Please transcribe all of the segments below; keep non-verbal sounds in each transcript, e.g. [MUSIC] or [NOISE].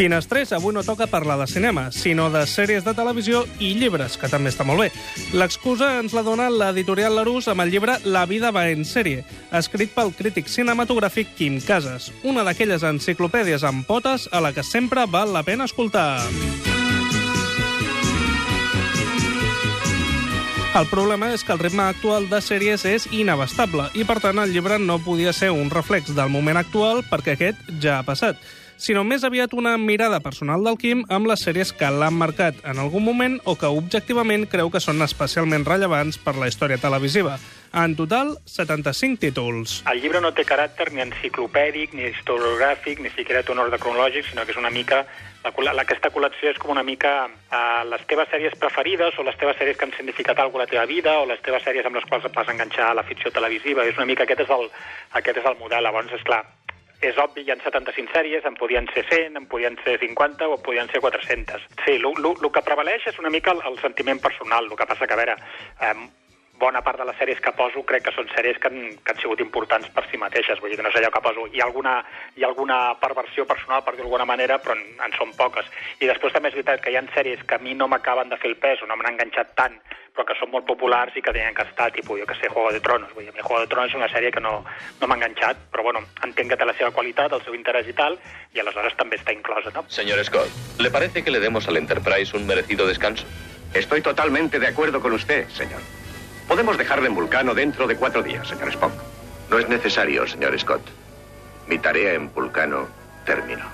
Finestrés avui no toca parlar de cinema, sinó de sèries de televisió i llibres, que també està molt bé. L'excusa ens la dona l'editorial Larús amb el llibre La vida va en sèrie, escrit pel crític cinematogràfic Quim Casas, una d'aquelles enciclopèdies amb potes a la que sempre val la pena escoltar. El problema és que el ritme actual de sèries és inabastable i, per tant, el llibre no podia ser un reflex del moment actual perquè aquest ja ha passat sinó més aviat una mirada personal del Quim amb les sèries que l'han marcat en algun moment o que objectivament creu que són especialment rellevants per la història televisiva. En total, 75 títols. El llibre no té caràcter ni enciclopèdic, ni historiogràfic, ni siquiera té un ordre cronològic, sinó que és una mica la, aquesta col·lecció és com una mica uh, les teves sèries preferides o les teves sèries que han significat alguna a la teva vida o les teves sèries amb les quals et vas enganxar a la ficció televisiva. És una mica aquest és el, aquest és el model. Llavors, és clar, és obvi, hi ha 75 sèries, en podien ser 100, en podien ser 50 o en podien ser 400. Sí, el que prevaleix és una mica el, el sentiment personal, el que passa que, a veure, eh, bona part de les sèries que poso crec que són sèries que han, que han sigut importants per si mateixes, vull dir que no és allò que poso. Hi ha alguna, hi ha alguna perversió personal, per dir d'alguna manera, però en, en són poques. I després també és veritat que hi ha sèries que a mi no m'acaben de fer el pes o no m'han enganxat tant però que són molt populars i que tenien que estar, tipus, jo que sé, Juego de Tronos. Vull dir, a mi Juego de Tronos és una sèrie que no, no m'ha enganxat, però bueno, entenc que té la seva qualitat, el seu interès i tal, i aleshores també està inclosa, ¿no? Señor Scott, ¿le parece que le demos al Enterprise un merecido descanso? Estoy totalmente de acuerdo con usted, señor. Podemos dejarle en Vulcano dentro de cuatro días, señor Spock. No es necesario, señor Scott. Mi tarea en Vulcano terminó.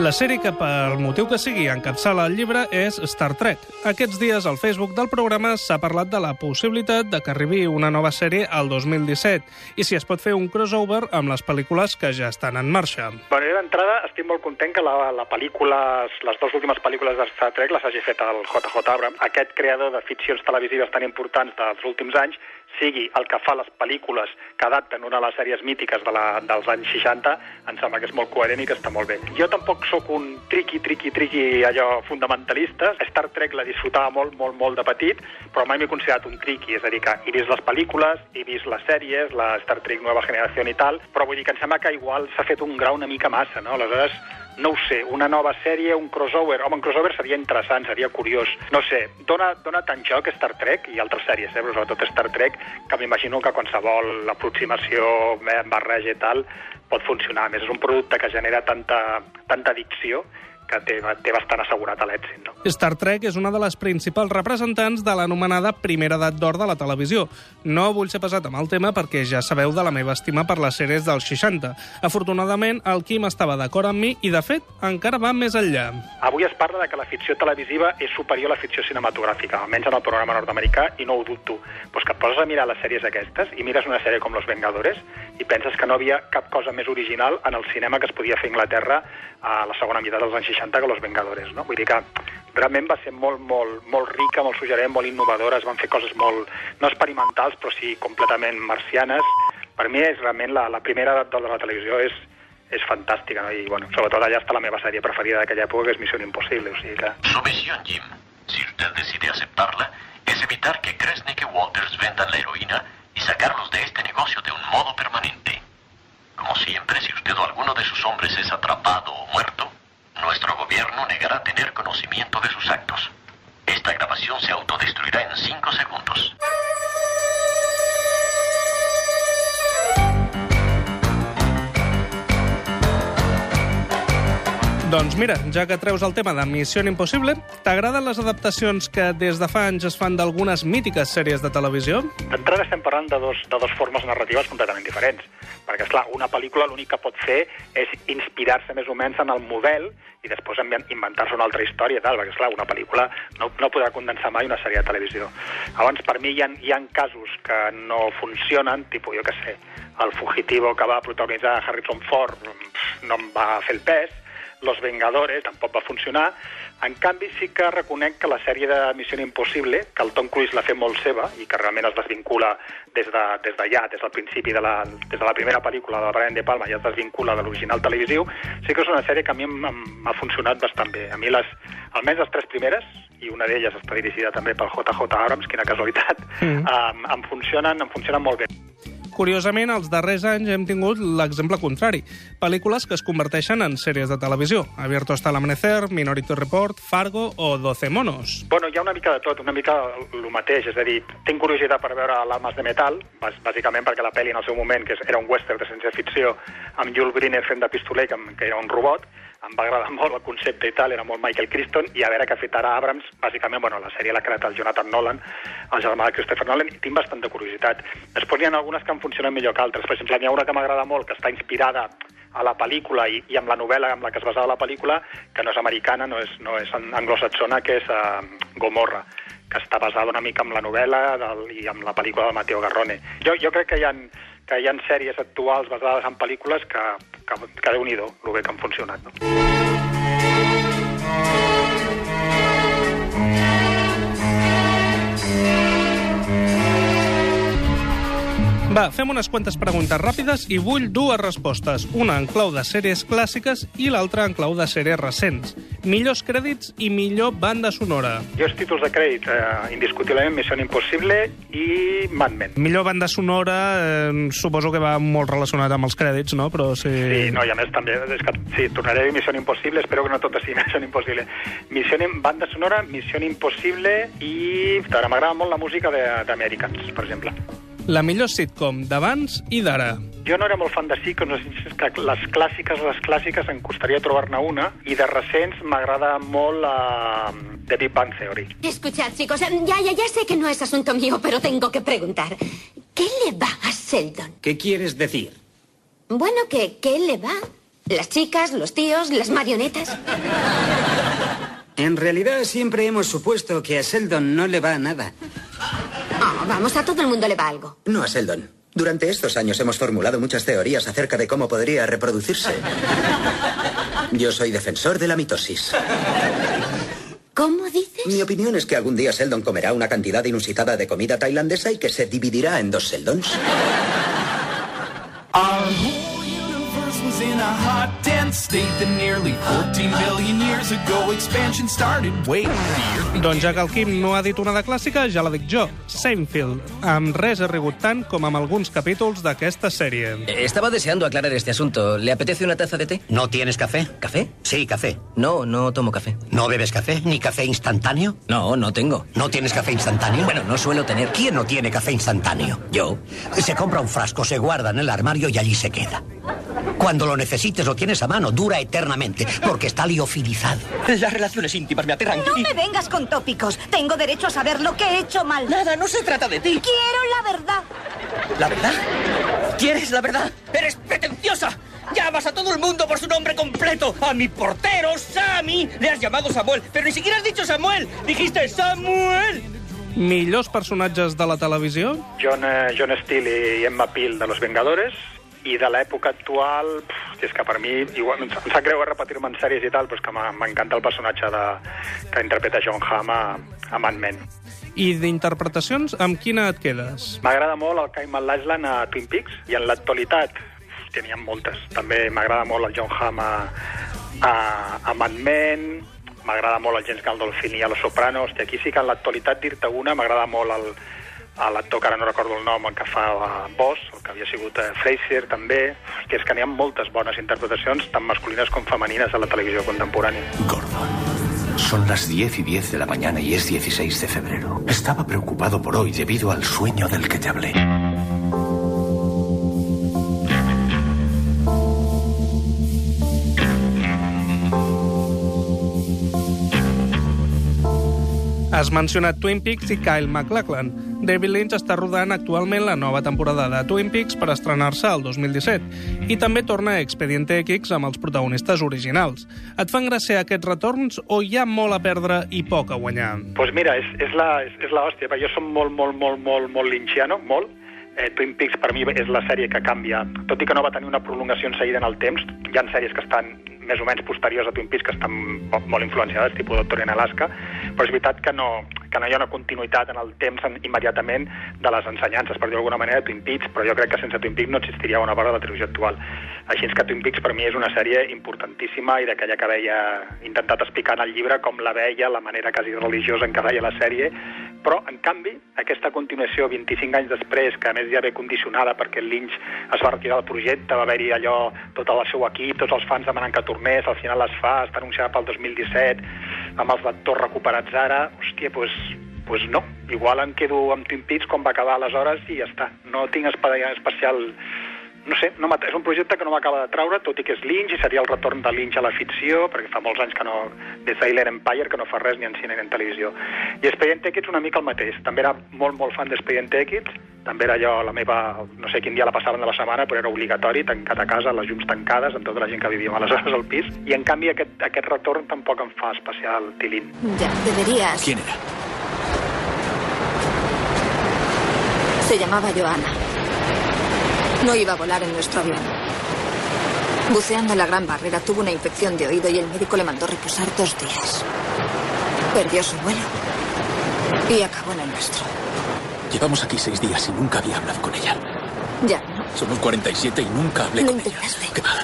La sèrie que, per motiu que sigui, encapçala el llibre és Star Trek. Aquests dies, al Facebook del programa s'ha parlat de la possibilitat de que arribi una nova sèrie al 2017 i si es pot fer un crossover amb les pel·lícules que ja estan en marxa. Bueno, jo d'entrada estic molt content que la, la pel·lícula, les dues últimes pel·lícules de Star Trek les hagi fet el JJ Abrams, aquest creador de ficcions televisives tan importants dels últims anys, sigui el que fa les pel·lícules que adapten una de les sèries mítiques de la, dels anys 60, em sembla que és molt coherent i que està molt bé. Jo tampoc sóc un triqui, triqui, triqui allò fundamentalista. Star Trek la disfrutava molt, molt, molt de petit, però mai m'he considerat un triqui, és a dir, que he vist les pel·lícules, he vist les sèries, la Star Trek Nova Generació i tal, però vull dir que em sembla que igual s'ha fet un grau una mica massa, no? Aleshores, no ho sé, una nova sèrie, un crossover... Home, un crossover seria interessant, seria curiós. No sé, dona, dona tant joc Star Trek i altres sèries, eh, però sobretot Star Trek, que m'imagino que qualsevol aproximació, barreja i tal, pot funcionar. A més, és un producte que genera tanta, tanta addicció que té, té bastant assegurat l'èxit. No? Star Trek és una de les principals representants de l'anomenada primera edat d'or de la televisió. No vull ser pesat amb el tema perquè ja sabeu de la meva estima per les sèries dels 60. Afortunadament, el Quim estava d'acord amb mi i, de fet, encara va més enllà. Avui es parla de que la ficció televisiva és superior a la ficció cinematogràfica, almenys en el programa nord-americà, i no ho dubto. Pues que et poses a mirar les sèries aquestes i mires una sèrie com Los Vengadores i penses que no havia cap cosa més original en el cinema que es podia fer a Anglaterra a la segona meitat dels anys 60 que Los Vengadores, no? Vull dir que realment va ser molt, molt, molt rica, molt suggerent, molt innovadora, es van fer coses molt, no experimentals, però sí completament marcianes. Per mi és realment la, la primera edat de la televisió és, és fantàstica, no? i bueno, sobretot allà està la meva sèrie preferida d'aquella època, que és Missió Impossible, o sigui que... Su misión, Jim, si usted decide aceptarla, Doncs mira, ja que treus el tema de Missió Impossible, t'agraden les adaptacions que des de fa anys es fan d'algunes mítiques sèries de televisió? D'entrada estem parlant de dos, de dos formes narratives completament diferents. Perquè, és clar, una pel·lícula l'únic que pot fer és inspirar-se més o menys en el model i després inventar-se una altra història, tal, perquè, esclar, una pel·lícula no, no podrà condensar mai una sèrie de televisió. Llavors, per mi hi ha, hi ha casos que no funcionen, tipus, jo què sé, el Fugitivo que va protagonitzar Harrison Ford no em va fer el pes, Los Vengadores tampoc va funcionar. En canvi, sí que reconec que la sèrie de Missió Impossible, que el Tom Cruise l'ha fet molt seva i que realment es desvincula des de, des de ja, des del principi de la, des de la primera pel·lícula de Brian De Palma, ja es desvincula de l'original televisiu, sí que és una sèrie que a mi m'ha funcionat bastant bé. A mi les, almenys les tres primeres, i una d'elles està dirigida també pel JJ Abrams, quina casualitat, mm. um, em, funcionen, em funcionen molt bé. Curiosament, els darrers anys hem tingut l'exemple contrari. Pel·lícules que es converteixen en sèries de televisió. Abierto hasta el amanecer, Minority Report, Fargo o 12 monos. Bueno, hi ha una mica de tot, una mica el mateix. És a dir, tinc curiositat per veure l'Almas de Metal, bàsicament perquè la pel·li en el seu moment, que era un western de ciència-ficció, amb Jules Briner fent de pistoler, que, era un robot, em va agradar molt el concepte i tal, era molt Michael Crichton, i a veure què ha fet ara Abrams, bàsicament, bueno, la sèrie l'ha creat el Jonathan Nolan, el germà de Christopher Nolan, i tinc bastanta curiositat. Després n'hi ha algunes que em funcionen millor que altres. Per exemple, n'hi ha una que m'agrada molt, que està inspirada a la pel·lícula i, i amb la novel·la amb la que es basava la pel·lícula, que no és americana, no és, no és anglosaxona, que és uh, Gomorra que està basada una mica en la novel·la del, i amb la pel·lícula de Matteo Garrone. Jo, jo crec que hi ha, que hi ha sèries actuals basades en pel·lícules que, que, que déu-n'hi-do, el bé que han funcionat. No? Va, fem unes quantes preguntes ràpides i vull dues respostes, una en clau de sèries clàssiques i l'altra en clau de sèries recents. Millors crèdits i millor banda sonora. Jo els títols de crèdit, eh, indiscutiblement, Missió Impossible i Mad Men. Millor banda sonora, eh, suposo que va molt relacionat amb els crèdits, no? Però sí... Sí, no, i a més també, és que, sí, tornaré a dir Missió Impossible, espero que no tot sigui [LAUGHS] Missió Impossible. Missió banda sonora, Missió Impossible i... M'agrada molt la música d'Americans, per exemple. La millor sitcom d'abans i d'ara. Jo no era molt fan de sitcoms, que les clàssiques, les clàssiques, em costaria trobar-ne una, i de recents m'agrada molt la uh, The Big Bang Theory. Escuchad, chicos, ya, ya, ya sé que no es asunto mío, pero tengo que preguntar. ¿Qué le va a Sheldon? ¿Qué quieres decir? Bueno, que ¿qué le va? Las chicas, los tíos, las marionetas. En realidad siempre hemos supuesto que a Sheldon no le va nada. Vamos, a todo el mundo le va algo. No a Sheldon. Durante estos años hemos formulado muchas teorías acerca de cómo podría reproducirse. Yo soy defensor de la mitosis. ¿Cómo dices? Mi opinión es que algún día Sheldon comerá una cantidad inusitada de comida tailandesa y que se dividirá en dos Sheldons. A hot, dense state that nearly 14 billion years ago expansion started. Wait, Doncs ja que el Quim no ha dit una de clàssica, ja la dic jo. Seinfeld. Amb res ha rigut tant com amb alguns capítols d'aquesta sèrie. Estaba deseando aclarar este asunto. ¿Le apetece una taza de té? ¿No tienes café? ¿Café? Sí, café. No, no tomo café. ¿No bebes café? ¿Ni café instantáneo? No, no tengo. ¿No tienes café instantáneo? Bueno, no suelo tener. ¿Quién no tiene café instantáneo? Yo. Se compra un frasco, se guarda en el armario y allí se queda. Cuando lo necesites lo tienes a mano, dura eternamente, porque está liofilizado. Las relaciones íntimas me aterran. No me vengas con tópicos. Tengo derecho a saber lo que he hecho mal. Nada, no se trata de ti. Quiero la verdad. ¿La verdad? ¿Quieres la verdad? ¡Eres pretenciosa! ¡Llamas a todo el mundo por su nombre completo! ¡A mi portero, Sammy! Le has llamado Samuel, pero ni siquiera has dicho Samuel. Dijiste Samuel. Millors personatges de la televisió? John, eh, John Steele i Emma Peel de Los Vengadores, i de l'època actual, pff, és que per mi, igual, em sap greu repetir-me en sèries i tal, però és que m'encanta el personatge de, que interpreta John Hamm a, a Mad Men. I d'interpretacions, amb quina et quedes? M'agrada molt el Cayman Island a Twin Peaks, i en l'actualitat ha moltes. També m'agrada molt el John Hamm a, a, a Mad Men, m'agrada molt el James Gandolfini a Los Sopranos, i aquí sí que en l'actualitat dir-te una, m'agrada molt el, l'actor que ara no recordo el nom, el que fa Boss, el que havia sigut eh, Fraser, també. Hòstia, és que n'hi ha moltes bones interpretacions, tant masculines com femenines, a la televisió contemporània. Gordon. Son las 10 y 10 de la mañana y es 16 de febrero. Estaba preocupado por hoy debido al sueño del que te hablé. Has mencionat Twin Peaks i Kyle MacLachlan. David Lynch està rodant actualment la nova temporada de Twin Peaks per estrenar-se el 2017 i també torna a Expediente X amb els protagonistes originals. Et fan gràcia aquests retorns o hi ha molt a perdre i poc a guanyar? Pues mira, és, és la, és, és la hòstia, jo som molt, molt, molt, molt, molt lynchiano, molt, eh, Twin Peaks per mi és la sèrie que canvia. Tot i que no va tenir una prolongació en seguida en el temps, hi ha sèries que estan més o menys posteriors a Twin Peaks que estan molt influenciades, tipus Doctor en Alaska, però és veritat que no, que no hi ha una continuïtat en el temps en, immediatament de les ensenyances, per dir d'alguna manera, de Twin Peaks, però jo crec que sense Twin Peaks no existiria una part de la trilogia actual. Així és que Twin Peaks per mi és una sèrie importantíssima i d'aquella que veia, intentat explicar en el llibre com la veia, la manera quasi religiosa en què veia la sèrie, però, en canvi, aquesta continuació 25 anys després, que a més ja ve condicionada perquè el Lynch es va retirar del projecte, va haver-hi allò, tot el seu equip, tots els fans demanant que tornés, al final es fa, està anunciada pel 2017, amb els actors recuperats ara, hòstia, doncs, pues no. Igual em quedo amb Twin Peaks com va acabar aleshores i ja està. No tinc especial no sé, no és un projecte que no m'acaba de traure, tot i que és Lynch i seria el retorn de Lynch a la ficció, perquè fa molts anys que no, des d'Ailer Empire, que no fa res ni en cine ni en televisió. I Expedient X una mica el mateix. També era molt, molt fan d'Expedient X, també era allò, la meva, no sé quin dia la passaven de la setmana, però era obligatori, tancat a casa, les llums tancades, amb tota la gent que vivíem aleshores al pis, i en canvi aquest, aquest retorn tampoc em fa especial tilín. Ya, deberías. ¿Quién era? Se llamaba Joana. No iba a volar en nuestro avión. Buceando en la Gran Barrera tuvo una infección de oído y el médico le mandó reposar dos días. Perdió su vuelo y acabó en el nuestro. Llevamos aquí seis días y nunca había hablado con ella. Ya, ¿no? Somos 47 y nunca hablé Lo con ella.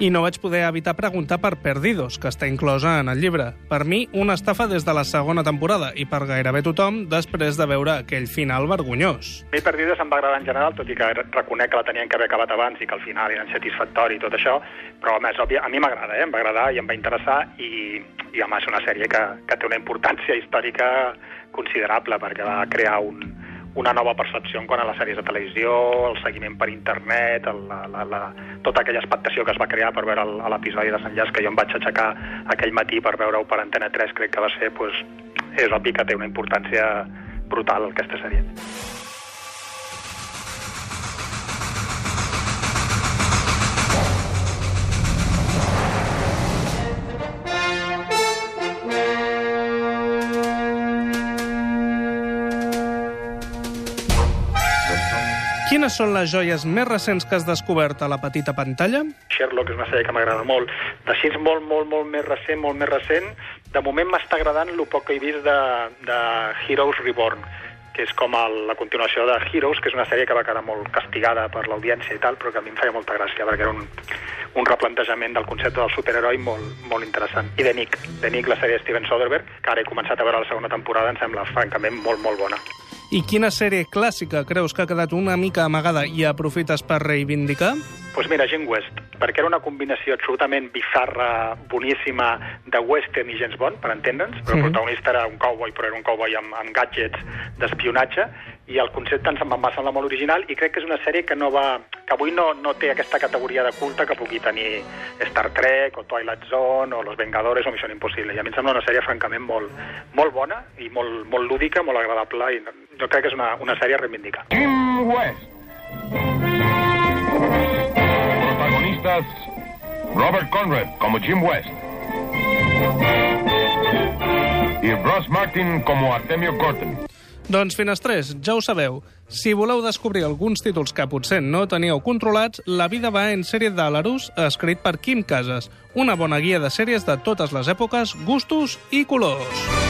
I no vaig poder evitar preguntar per Perdidos, que està inclosa en el llibre. Per mi, una estafa des de la segona temporada i per gairebé tothom després de veure aquell final vergonyós. A mi Perdides em va agradar en general, tot i que reconec que la tenien que haver acabat abans i que al final era insatisfactori i tot això, però a més, òbvia, a mi m'agrada, eh? em va agradar i em va interessar i, i home, és una sèrie que, que té una importància històrica considerable perquè va crear un, una nova percepció en quant a les sèries de televisió, el seguiment per internet, el, la, la, la, tota aquella expectació que es va crear per veure l'episodi de Sanllàs que jo em vaig aixecar aquell matí per veure-ho per Antena 3, crec que va ser, pues, és obvi que té una importància brutal aquesta sèrie. Quines són les joies més recents que has descobert a la petita pantalla? Sherlock és una sèrie que m'agrada molt. D'així molt, molt, molt més recent, molt més recent, de moment m'està agradant el poc que he vist de, de Heroes Reborn, que és com el, la continuació de Heroes, que és una sèrie que va quedar molt castigada per l'audiència i tal, però que a mi em feia molta gràcia, perquè era un, un replantejament del concepte del superheroi molt, molt interessant. I The Nick, The Nick, la sèrie de Steven Soderbergh, que ara he començat a veure la segona temporada, em sembla francament molt, molt bona. I quina sèrie clàssica creus que ha quedat una mica amagada i aprofites per reivindicar? Doncs pues mira, Jane West, perquè era una combinació absolutament bizarra, boníssima, de western i James Bond, per entendre'ns, però Mhm. el protagonista era un cowboy, però era un cowboy amb, amb gadgets d'espionatge, i el concepte ens va semblar molt original, i crec que és una sèrie que no va, que avui no, no té aquesta categoria de culte que pugui tenir Star Trek, o Twilight Zone, o Los Vengadores, o Missió Impossible. I a mi em sembla una sèrie francament molt, molt bona, i molt, molt lúdica, molt agradable, i jo crec que és una, una sèrie a reivindicar. Jim West. Protagonistas Robert Conrad como Jim West. Y Ross Martin como Artemio Corton. Doncs finestrers, ja ho sabeu. Si voleu descobrir alguns títols que potser no teníeu controlats, La vida va en sèrie de l'Arús, escrit per Quim Casas. Una bona guia de sèries de totes les èpoques, gustos i colors.